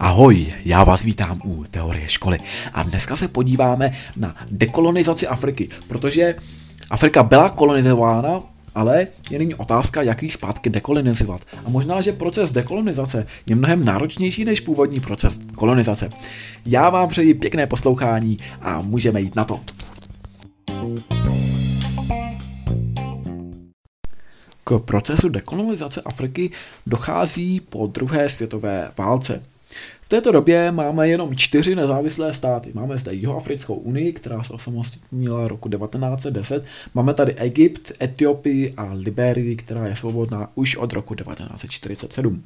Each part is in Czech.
Ahoj, já vás vítám u Teorie školy a dneska se podíváme na dekolonizaci Afriky, protože Afrika byla kolonizována, ale je nyní otázka, jak ji zpátky dekolonizovat. A možná, že proces dekolonizace je mnohem náročnější než původní proces kolonizace. Já vám přeji pěkné poslouchání a můžeme jít na to. K procesu dekolonizace Afriky dochází po druhé světové válce. V této době máme jenom čtyři nezávislé státy. Máme zde Jihoafrickou unii, která se osamostatnila roku 1910. Máme tady Egypt, Etiopii a Liberii, která je svobodná už od roku 1947.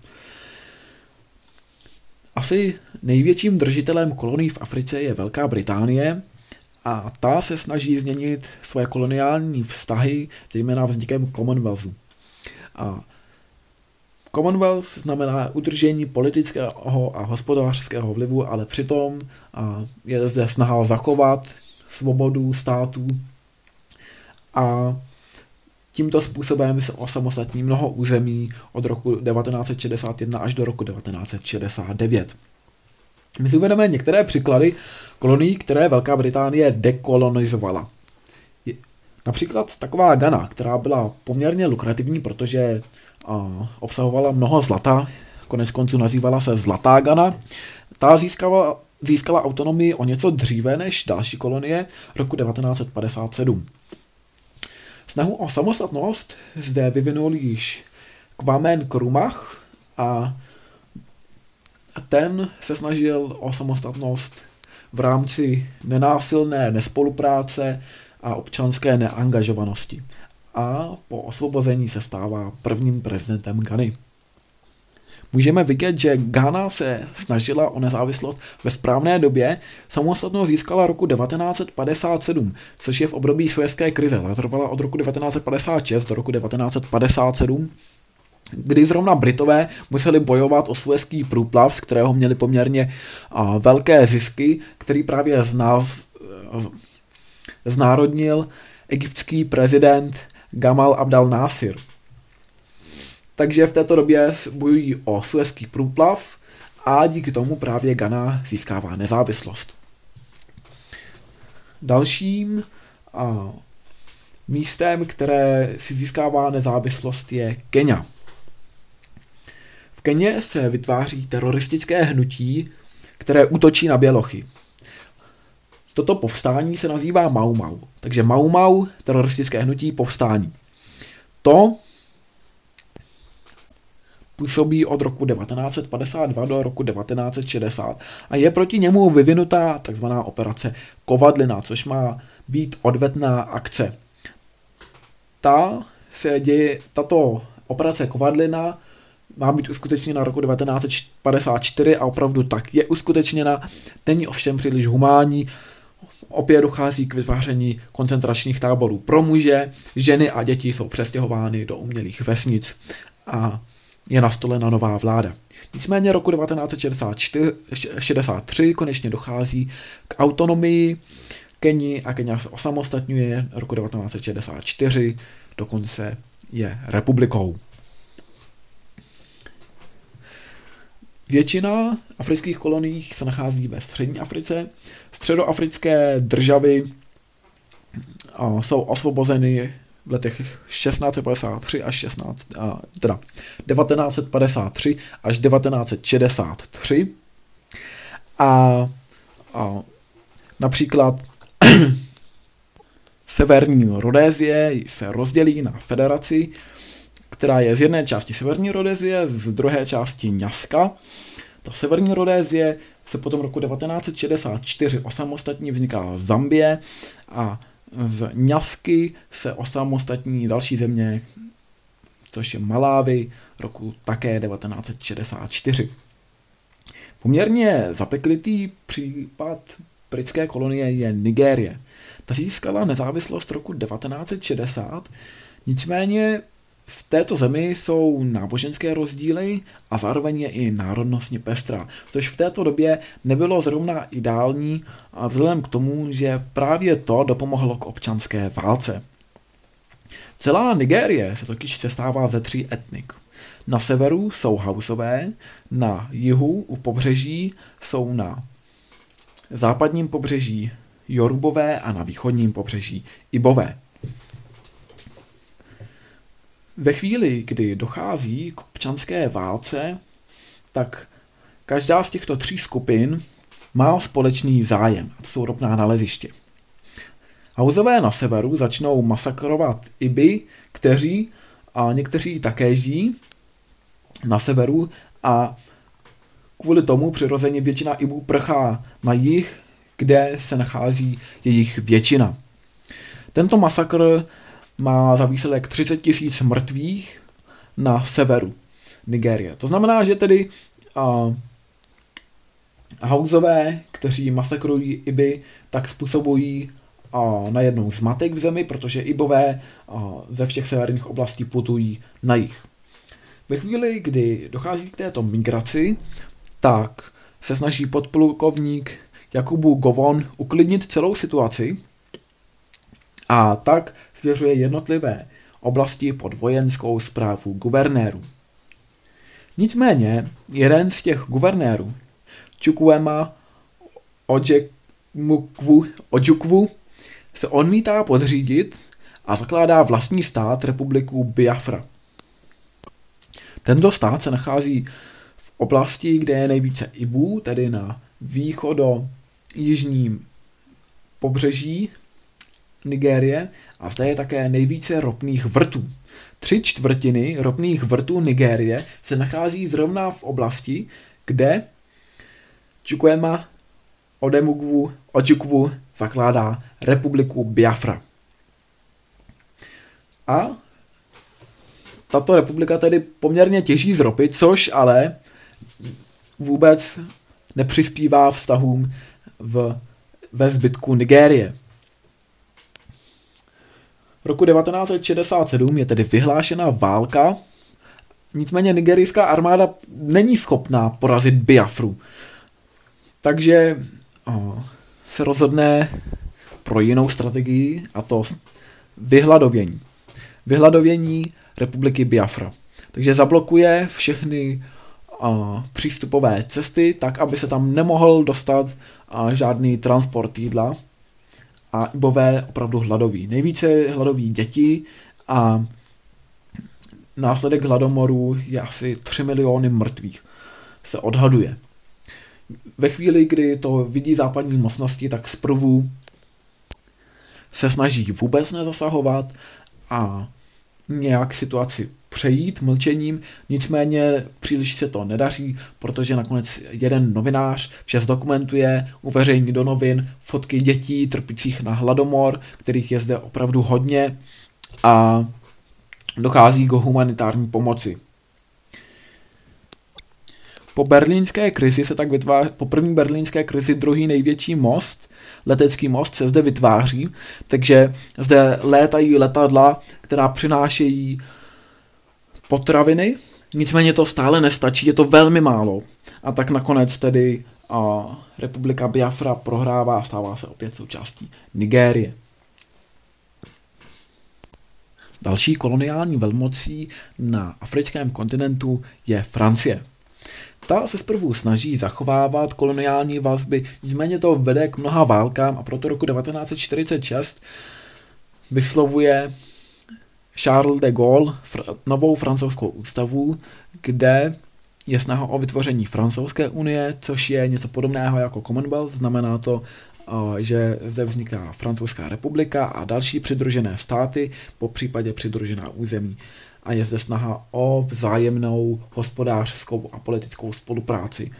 Asi největším držitelem kolonií v Africe je Velká Británie a ta se snaží změnit svoje koloniální vztahy, zejména vznikem Commonwealthu. A Commonwealth znamená udržení politického a hospodářského vlivu, ale přitom je zde snaha zachovat svobodu států a tímto způsobem se osamostatní mnoho území od roku 1961 až do roku 1969. My si uvedeme některé příklady kolonií, které Velká Británie dekolonizovala. Například taková Ghana, která byla poměrně lukrativní, protože obsahovala mnoho zlata, konec konců nazývala se Zlatá Ghana. Ta získala, získala autonomii o něco dříve než další kolonie roku 1957. Snahu o samostatnost zde vyvinul již Kwame Nkrumah a ten se snažil o samostatnost v rámci nenásilné nespolupráce a občanské neangažovanosti a po osvobození se stává prvním prezidentem Ghany. Můžeme vidět, že Ghana se snažila o nezávislost ve správné době, samostatnost získala roku 1957, což je v období světské krize. Ta trvala od roku 1956 do roku 1957, kdy zrovna Britové museli bojovat o suezký průplav, z kterého měli poměrně velké zisky, který právě z nás znárodnil egyptský prezident Gamal Abdal Nasir. Takže v této době bojují o suezký průplav a díky tomu právě Ghana získává nezávislost. Dalším a, místem, které si získává nezávislost, je Kenya. V Keně se vytváří teroristické hnutí, které útočí na bělochy. Toto povstání se nazývá Mau Mau. Takže Mau Mau, teroristické hnutí, povstání. To působí od roku 1952 do roku 1960 a je proti němu vyvinutá tzv. operace Kovadlina, což má být odvetná akce. Ta se děje, tato operace Kovadlina má být uskutečněna roku 1954 a opravdu tak je uskutečněna. Není ovšem příliš humánní, opět dochází k vytváření koncentračních táborů pro muže, ženy a děti jsou přestěhovány do umělých vesnic a je nastolena nová vláda. Nicméně roku 1963 konečně dochází k autonomii Keni a Kenia se osamostatňuje roku 1964, dokonce je republikou. Většina afrických kolonií se nachází ve střední Africe. Středoafrické državy jsou osvobozeny v letech 1653 až 16, teda 1953 až 1963. A, a například severní Rodézie se rozdělí na federaci, která je z jedné části severní Rodézie, z druhé části Ňaska. Ta severní Rodézie se potom roku 1964 osamostatní vzniká Zambie a z Ňasky se osamostatní další země, což je Malávy, roku také 1964. Poměrně zapeklitý případ britské kolonie je Nigérie. Ta získala nezávislost roku 1960, nicméně v této zemi jsou náboženské rozdíly a zároveň je i národnostně pestrá, což v této době nebylo zrovna ideální a vzhledem k tomu, že právě to dopomohlo k občanské válce. Celá Nigérie se totiž sestává ze tří etnik. Na severu jsou Hausové, na jihu u pobřeží jsou na západním pobřeží Jorubové a na východním pobřeží Ibové. Ve chvíli, kdy dochází k občanské válce, tak každá z těchto tří skupin má společný zájem, a to jsou ropná naleziště. Hauzové na severu začnou masakrovat Iby, kteří a někteří také žijí na severu a kvůli tomu přirozeně většina Ibů prchá na jih, kde se nachází jejich většina. Tento masakr má za výsledek 30 tisíc mrtvých na severu Nigérie. To znamená, že tedy uh, Hauzové, kteří masakrují Iby, tak způsobují uh, najednou zmatek v zemi, protože Ibové uh, ze všech severních oblastí putují na jich. Ve chvíli, kdy dochází k této migraci, tak se snaží podplukovník Jakubu Govon uklidnit celou situaci a tak svěřuje jednotlivé oblasti pod vojenskou zprávu guvernérů. Nicméně jeden z těch guvernérů, Chukwema Ojekwu, Ojukwu, se odmítá podřídit a zakládá vlastní stát republiku Biafra. Tento stát se nachází v oblasti, kde je nejvíce Ibu, tedy na východo jižním pobřeží Nigérie a zde je také nejvíce ropných vrtů. Tři čtvrtiny ropných vrtů Nigérie se nachází zrovna v oblasti, kde Chukwema Odemugwu Ojukwu zakládá republiku Biafra. A tato republika tedy poměrně těží z ropy, což ale vůbec nepřispívá vztahům v, ve zbytku Nigérie. Roku 1967 je tedy vyhlášena válka, nicméně nigerijská armáda není schopná porazit Biafru. Takže o, se rozhodne pro jinou strategii a to vyhladovění. Vyhladovění republiky Biafra. Takže zablokuje všechny a, přístupové cesty tak, aby se tam nemohl dostat a, žádný transport jídla a Ibové opravdu hladoví. Nejvíce hladoví děti a následek hladomoru je asi 3 miliony mrtvých. Se odhaduje. Ve chvíli, kdy to vidí západní mocnosti, tak zprvu se snaží vůbec nezasahovat a nějak situaci přejít mlčením, nicméně příliš se to nedaří, protože nakonec jeden novinář vše zdokumentuje, uveřejní do novin fotky dětí trpících na hladomor, kterých je zde opravdu hodně a dochází k humanitární pomoci. Po berlínské krizi se tak vytváří, po první berlínské krizi druhý největší most, letecký most se zde vytváří, takže zde létají letadla, která přinášejí potraviny, nicméně to stále nestačí, je to velmi málo. A tak nakonec tedy a republika Biafra prohrává a stává se opět součástí Nigérie. Další koloniální velmocí na africkém kontinentu je Francie. Ta se zprvu snaží zachovávat koloniální vazby, nicméně to vede k mnoha válkám a proto roku 1946 vyslovuje Charles de Gaulle fr- novou francouzskou ústavu, kde je snaha o vytvoření francouzské unie, což je něco podobného jako Commonwealth, znamená to, že zde vzniká Francouzská republika a další přidružené státy, po případě přidružená území. A je zde snaha o vzájemnou hospodářskou a politickou spolupráci.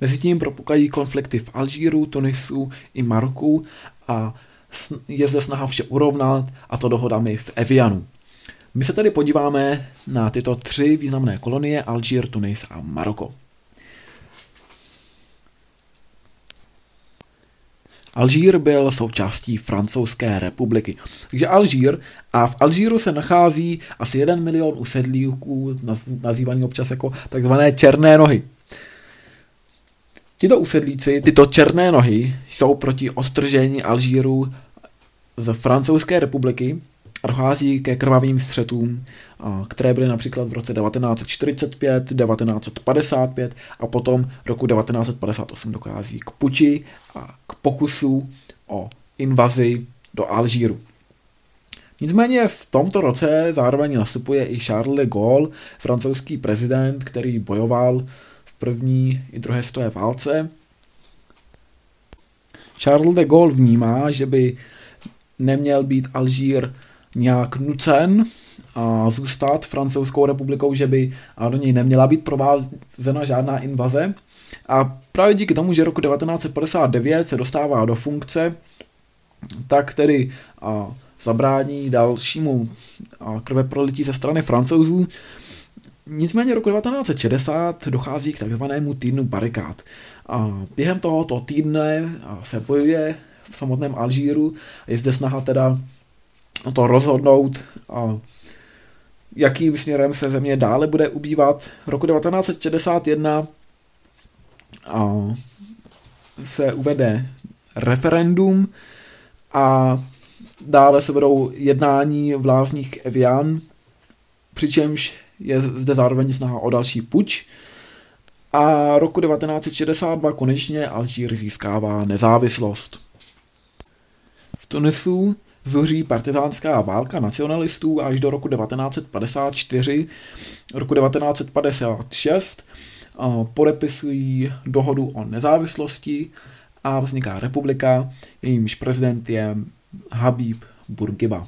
Mezitím propukají konflikty v Alžíru, Tunisu i Maroku a je zde snaha vše urovnat a to dohodami v Evianu. My se tedy podíváme na tyto tři významné kolonie Alžír, Tunis a Maroko. Alžír byl součástí francouzské republiky. Takže Alžír a v Alžíru se nachází asi 1 milion usedlíků, nazývaný občas jako takzvané černé nohy. Tito usedlíci, tyto černé nohy, jsou proti ostržení Alžíru z Francouzské republiky a dochází ke krvavým střetům, které byly například v roce 1945, 1955 a potom roku 1958 dochází k puči a k pokusu o invazi do Alžíru. Nicméně v tomto roce zároveň nastupuje i Charles de Gaulle, francouzský prezident, který bojoval první i druhé světové válce. Charles de Gaulle vnímá, že by neměl být Alžír nějak nucen a zůstat francouzskou republikou, že by a do něj neměla být provázena žádná invaze. A právě díky tomu, že roku 1959 se dostává do funkce, tak tedy a, zabrání dalšímu a, krve prolití ze strany francouzů. Nicméně roku 1960 dochází k takzvanému týdnu barikád. A během tohoto týdne se bojuje v samotném Alžíru. Je zde snaha teda to rozhodnout, a jakým směrem se země dále bude ubývat. Roku 1961 a se uvede referendum a dále se vedou jednání v lázních Evian, přičemž je zde zároveň snaha o další puč. A roku 1962 konečně Alžír získává nezávislost. V Tunisu zuří partizánská válka nacionalistů až do roku 1954. Roku 1956 podepisují dohodu o nezávislosti a vzniká republika, jejímž prezident je Habib Bourguiba.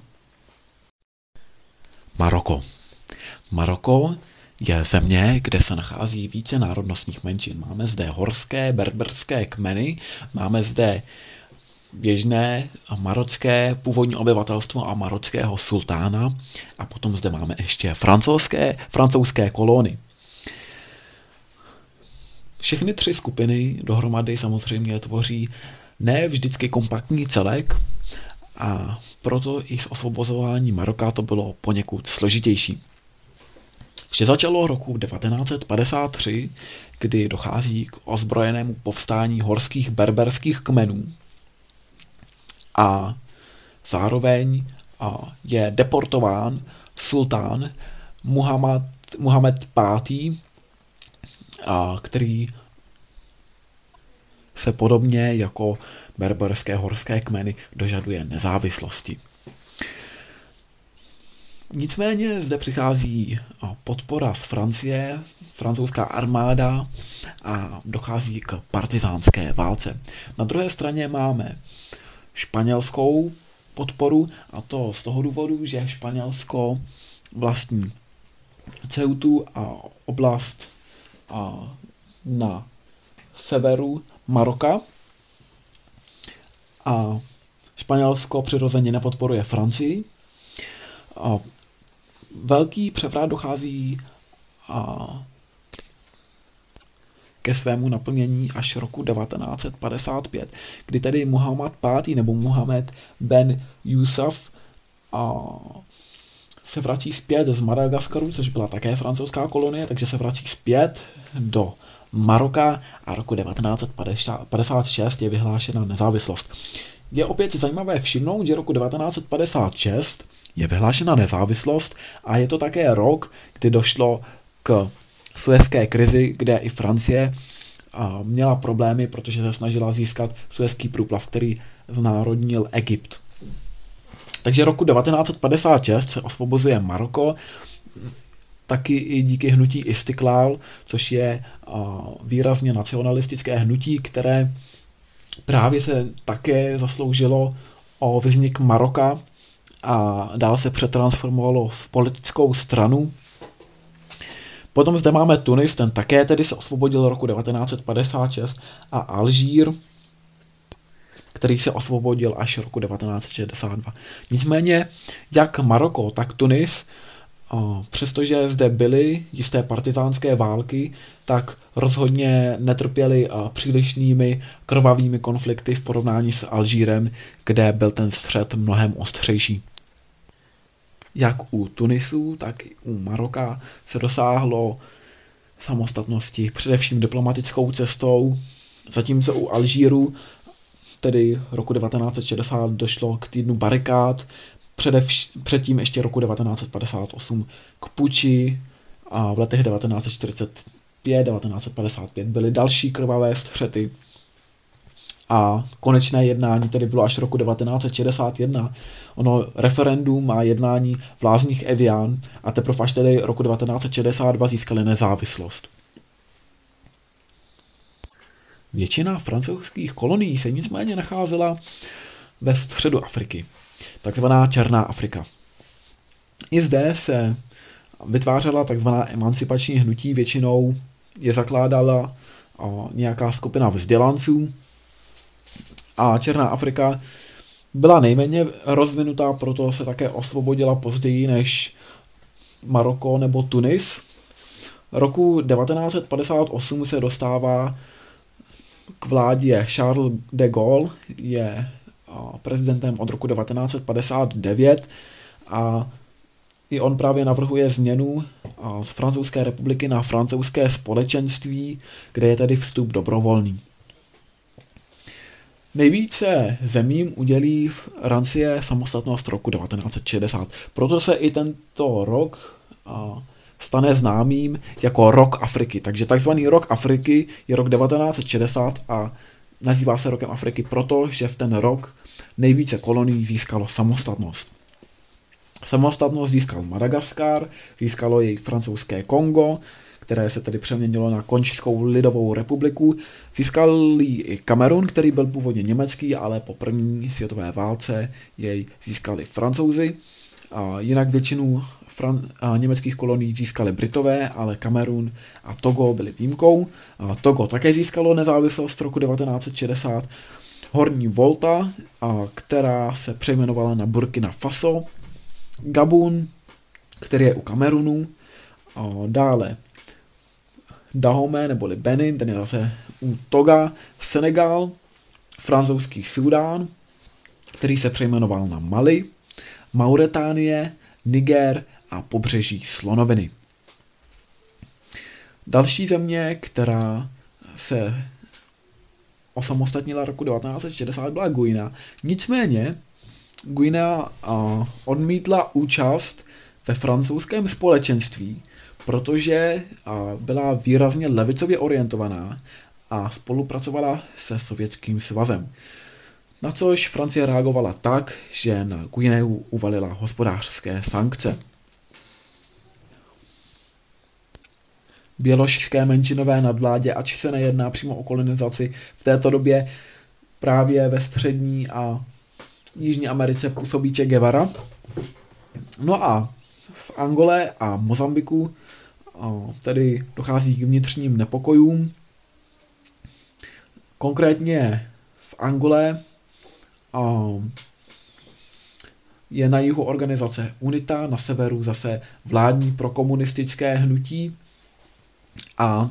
Maroko. Maroko je země, kde se nachází více národnostních menšin. Máme zde horské, berberské kmeny, máme zde běžné marocké původní obyvatelstvo a marockého sultána a potom zde máme ještě francouzské, francouzské kolony. Všechny tři skupiny dohromady samozřejmě tvoří ne vždycky kompaktní celek a proto i s osvobozování Maroka to bylo poněkud složitější. Vše začalo roku 1953, kdy dochází k ozbrojenému povstání horských berberských kmenů, a zároveň je deportován sultán Muhammad, Muhammad V., který se podobně jako berberské horské kmeny dožaduje nezávislosti. Nicméně zde přichází podpora z Francie, francouzská armáda a dochází k partizánské válce. Na druhé straně máme španělskou podporu a to z toho důvodu, že Španělsko vlastní Ceutu a oblast a na severu Maroka a Španělsko přirozeně nepodporuje Francii. A velký převrat dochází a ke svému naplnění až roku 1955, kdy tedy Muhammad V. nebo Muhammad ben Yusuf a se vrací zpět z Madagaskaru, což byla také francouzská kolonie, takže se vrací zpět do Maroka a roku 1956 je vyhlášena nezávislost. Je opět zajímavé všimnout, že roku 1956 je vyhlášena nezávislost a je to také rok, kdy došlo k suezké krizi, kde i Francie měla problémy, protože se snažila získat suezký průplav, který znárodnil Egypt. Takže roku 1956 se osvobozuje Maroko, taky i díky hnutí Istiklal, což je výrazně nacionalistické hnutí, které právě se také zasloužilo o vznik Maroka a dále se přetransformovalo v politickou stranu, Potom zde máme Tunis, ten také tedy se osvobodil roku 1956 a Alžír, který se osvobodil až roku 1962. Nicméně, jak Maroko, tak Tunis, přestože zde byly jisté partizánské války, tak rozhodně netrpěli přílišnými krvavými konflikty v porovnání s Alžírem, kde byl ten střed mnohem ostřejší. Jak u Tunisu, tak i u Maroka se dosáhlo samostatnosti především diplomatickou cestou, zatímco u Alžíru tedy roku 1960 došlo k týdnu barikád, předtím ještě roku 1958 k puči a v letech 1945, 1955 byly další krvavé střety a konečné jednání tedy bylo až roku 1961. Ono referendum a jednání v Lázních Evian a teprve až tedy roku 1962 získali nezávislost. Většina francouzských kolonií se nicméně nacházela ve středu Afriky, takzvaná Černá Afrika. I zde se vytvářela takzvaná emancipační hnutí, většinou je zakládala nějaká skupina vzdělanců a Černá Afrika byla nejméně rozvinutá, proto se také osvobodila později než Maroko nebo Tunis. Roku 1958 se dostává k vládě Charles de Gaulle, je prezidentem od roku 1959 a i on právě navrhuje změnu z Francouzské republiky na francouzské společenství, kde je tedy vstup dobrovolný. Nejvíce zemím udělí Francie samostatnost roku 1960. Proto se i tento rok stane známým jako rok Afriky. Takže takzvaný rok Afriky je rok 1960 a nazývá se rokem Afriky proto, že v ten rok nejvíce kolonií získalo samostatnost. Samostatnost získal Madagaskar, získalo jej francouzské Kongo, které se tedy přeměnilo na Končskou lidovou republiku. Získal i Kamerun, který byl původně německý, ale po první světové válce jej získali francouzi. A jinak většinu Fran- a německých kolonií získali Britové, ale Kamerun a Togo byly výjimkou. A Togo také získalo nezávislost roku 1960. Horní Volta, a která se přejmenovala na Burkina Faso. Gabun, který je u Kamerunu. A dále Dahomey neboli Benin, ten je zase u Toga, Senegal, francouzský Sudán, který se přejmenoval na Mali, Mauretánie, Niger a pobřeží Slonoviny. Další země, která se osamostatnila roku 1960, byla Guinea. Nicméně Guinea odmítla účast ve francouzském společenství, protože byla výrazně levicově orientovaná a spolupracovala se Sovětským svazem. Na což Francie reagovala tak, že na Guineu uvalila hospodářské sankce. Běložské menšinové nadvládě, ač se nejedná přímo o kolonizaci, v této době právě ve střední a Jižní Americe působí Che Guevara. No a v Angole a Mozambiku tedy dochází k vnitřním nepokojům. Konkrétně v Angole je na jihu organizace UNITA, na severu zase vládní prokomunistické hnutí a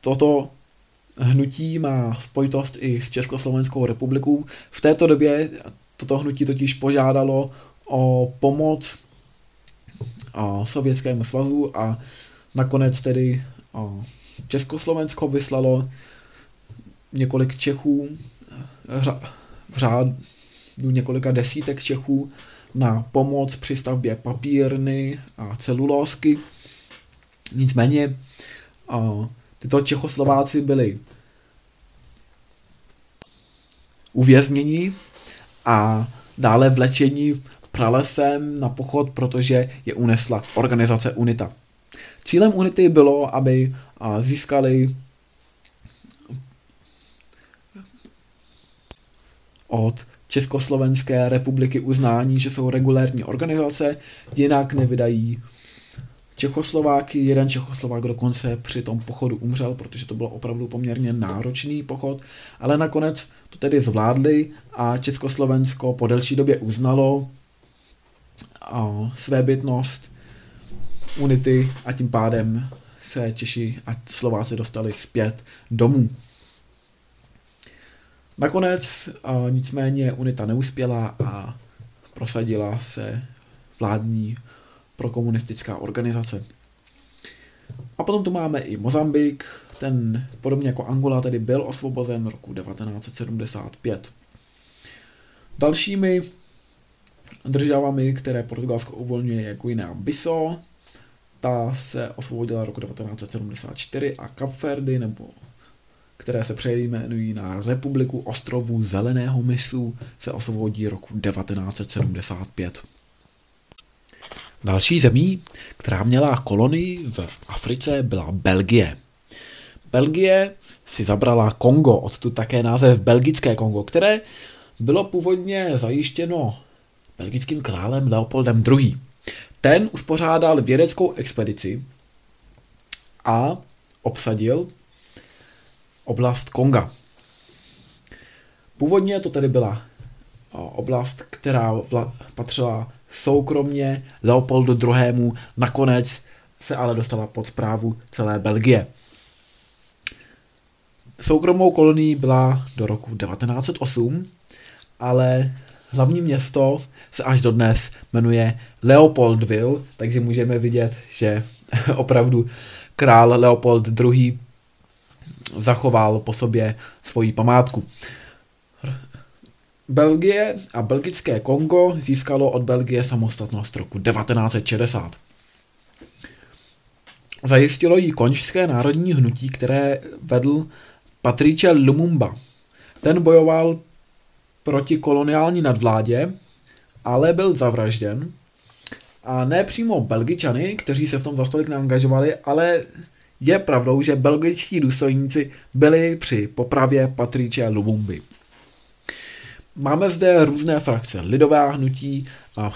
toto hnutí má spojitost i s Československou republikou. V této době toto hnutí totiž požádalo o pomoc Sovětskému svazu a nakonec tedy Československo vyslalo několik Čechů v řádu několika desítek Čechů na pomoc při stavbě papírny a celulózky. Nicméně tyto Čechoslováci byli uvězněni a dále vlečení pralesem na pochod, protože je unesla organizace UNITA. Cílem UNITY bylo, aby získali od Československé republiky uznání, že jsou regulérní organizace, jinak nevydají Čechoslováky. Jeden Čechoslovák dokonce při tom pochodu umřel, protože to byl opravdu poměrně náročný pochod, ale nakonec to tedy zvládli a Československo po delší době uznalo své bytnost unity a tím pádem se Češi a Slováci dostali zpět domů. Nakonec nicméně UNITA neuspěla a prosadila se vládní prokomunistická organizace. A potom tu máme i Mozambik, ten podobně jako Angola tedy byl osvobozen roku 1975. Dalšími državami, které Portugalsko uvolňuje, je Guinea Bissau, ta se osvobodila roku 1974 a Kapverdy, nebo které se přejmenují na Republiku ostrovů Zeleného mysu, se osvobodí roku 1975. Další zemí, která měla kolonii v Africe, byla Belgie. Belgie si zabrala Kongo, odtud také název Belgické Kongo, které bylo původně zajištěno belgickým králem Leopoldem II. Ten uspořádal vědeckou expedici a obsadil oblast Konga. Původně to tedy byla oblast, která patřila soukromně Leopoldu II. Nakonec se ale dostala pod zprávu celé Belgie. Soukromou kolonií byla do roku 1908, ale hlavní město se až dodnes jmenuje Leopoldville, takže můžeme vidět, že opravdu král Leopold II. zachoval po sobě svoji památku. Belgie a belgické Kongo získalo od Belgie samostatnost roku 1960. Zajistilo jí konžské národní hnutí, které vedl Patrice Lumumba. Ten bojoval proti koloniální nadvládě, ale byl zavražděn. A ne přímo Belgičany, kteří se v tom za stolik neangažovali, ale je pravdou, že belgičtí důstojníci byli při popravě Patrice Lumumby. Máme zde různé frakce, lidové hnutí, a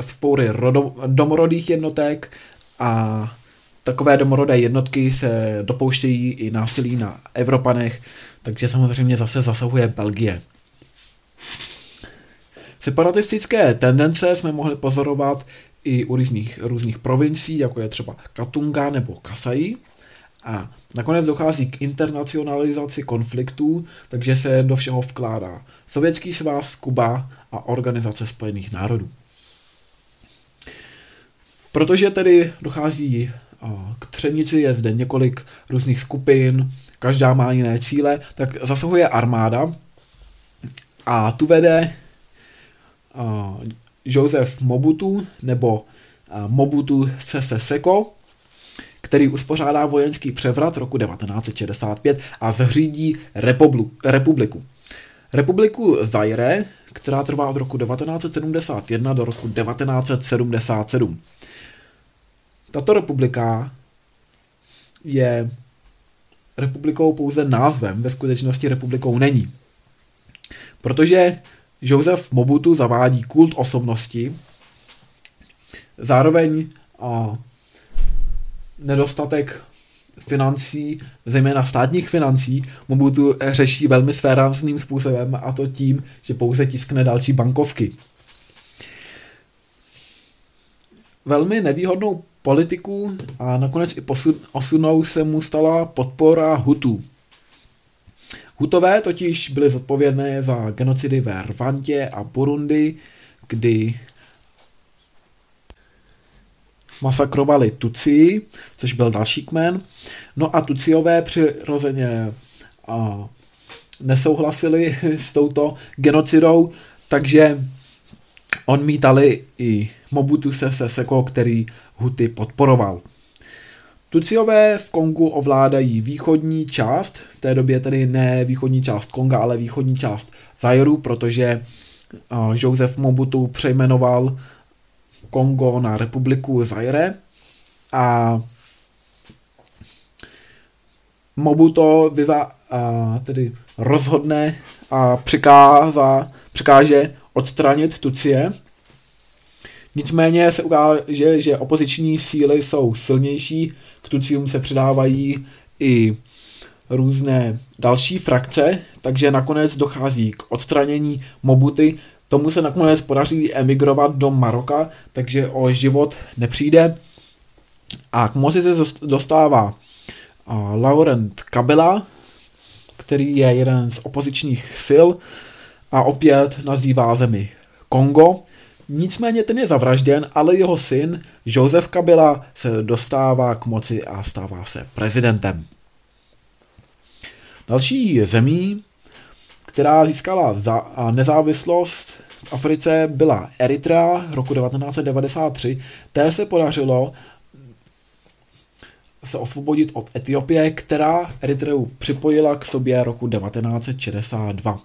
vzpoury rodo, domorodých jednotek a takové domorodé jednotky se dopouštějí i násilí na Evropanech, takže samozřejmě zase zasahuje Belgie. Separatistické tendence jsme mohli pozorovat i u různých, různých provincií, jako je třeba Katunga nebo Kasai. A nakonec dochází k internacionalizaci konfliktů, takže se do všeho vkládá Sovětský svaz, Kuba a Organizace spojených národů. Protože tedy dochází k třenici, je zde několik různých skupin, každá má jiné cíle, tak zasahuje armáda a tu vede Joseph Mobutu nebo Mobutu Sese Seko, který uspořádá vojenský převrat roku 1965 a zřídí republiku. Republiku Zaire, která trvá od roku 1971 do roku 1977. Tato republika je republikou pouze názvem, ve skutečnosti republikou není. Protože Joseph Mobutu zavádí kult osobnosti, zároveň a, nedostatek financí, zejména státních financí, Mobutu řeší velmi svérázným způsobem a to tím, že pouze tiskne další bankovky. Velmi nevýhodnou politiku a nakonec i osunou se mu stala podpora Hutu. Hutové totiž byly zodpovědné za genocidy ve Rwandě a Burundi, kdy masakrovali Tuci, což byl další kmen. No a Tuciové přirozeně a, nesouhlasili s touto genocidou, takže odmítali i Mobutu Sese Seko, který Huty podporoval. Tuciové v Kongu ovládají východní část, v té době tedy ne východní část Konga, ale východní část Zairu, protože Joseph Mobutu přejmenoval Kongo na republiku Zaire a Mobuto vyva, uh, tedy rozhodne a přikáza, přikáže odstranit Tucie Nicméně se ukáže, že opoziční síly jsou silnější, k Tucium se přidávají i různé další frakce, takže nakonec dochází k odstranění Mobuty. Tomu se nakonec podaří emigrovat do Maroka, takže o život nepřijde. A k moci se dostává Laurent Kabila, který je jeden z opozičních sil a opět nazývá zemi Kongo. Nicméně ten je zavražděn, ale jeho syn Josef Kabila se dostává k moci a stává se prezidentem. Další zemí, která získala za, nezávislost v Africe, byla Eritrea roku 1993. Té se podařilo se osvobodit od Etiopie, která Eritreu připojila k sobě roku 1962.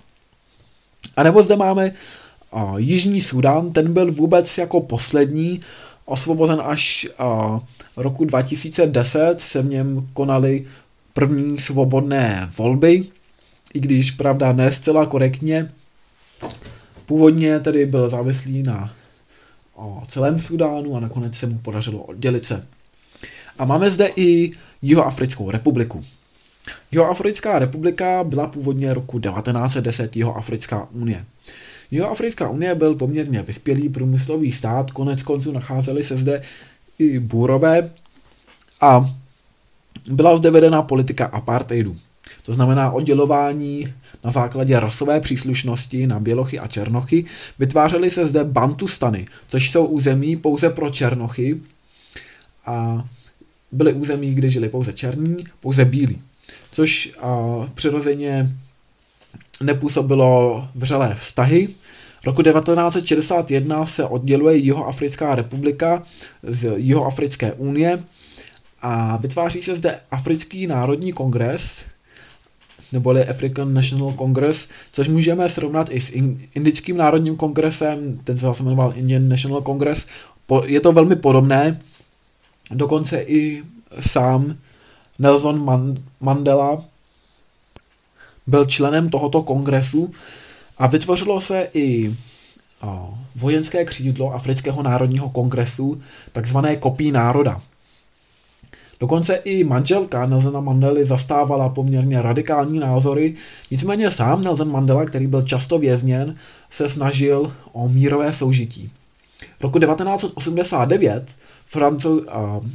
A nebo zde máme a, Jižní Sudan, ten byl vůbec jako poslední osvobozen až a, roku 2010, se v něm konaly první svobodné volby, i když pravda ne zcela korektně. Původně tedy byl závislý na o celém Sudánu a nakonec se mu podařilo oddělit se. A máme zde i Jihoafrickou republiku. Jihoafrická republika byla původně roku 1910 Jihoafrická unie. Jihoafrická unie byl poměrně vyspělý průmyslový stát, konec konců nacházeli se zde i bůrové a byla zde vedena politika apartheidu. To znamená oddělování na základě rasové příslušnosti na bělochy a černochy. Vytvářely se zde bantustany, což jsou území pouze pro černochy a byly území, kde žili pouze černí, pouze bílí, což a, přirozeně nepůsobilo vřelé vztahy. Roku 1961 se odděluje Jihoafrická republika z Jihoafrické unie a vytváří se zde Africký národní kongres, neboli African National Congress, což můžeme srovnat i s Indickým národním kongresem, ten se zase jmenoval Indian National Congress. Je to velmi podobné, dokonce i sám Nelson Mandela byl členem tohoto kongresu a vytvořilo se i vojenské křídlo Afrického národního kongresu, takzvané kopí národa. Dokonce i manželka Nelsona Mandely zastávala poměrně radikální názory, nicméně sám Nelson Mandela, který byl často vězněn, se snažil o mírové soužití. Roku 1989 Francouz, uh,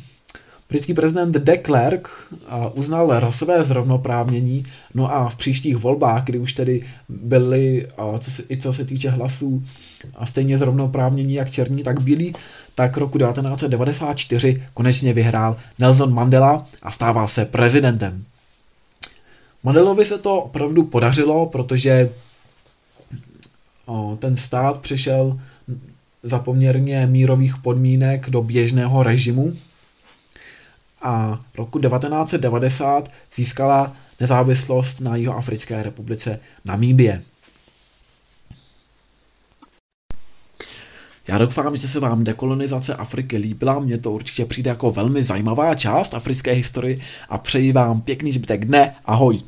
britský prezident de Klerk uh, uznal rasové zrovnoprávnění, no a v příštích volbách, kdy už tedy byly, uh, co se, i co se týče hlasů, a stejně zrovnoprávnění jak černí, tak bílí, tak roku 1994 konečně vyhrál Nelson Mandela a stával se prezidentem. Mandelovi se to opravdu podařilo, protože ten stát přišel za poměrně mírových podmínek do běžného režimu a roku 1990 získala nezávislost na Jihoafrické republice Namíbie. Já doufám, že se vám dekolonizace Afriky líbila, mně to určitě přijde jako velmi zajímavá část africké historie a přeji vám pěkný zbytek dne, ahoj!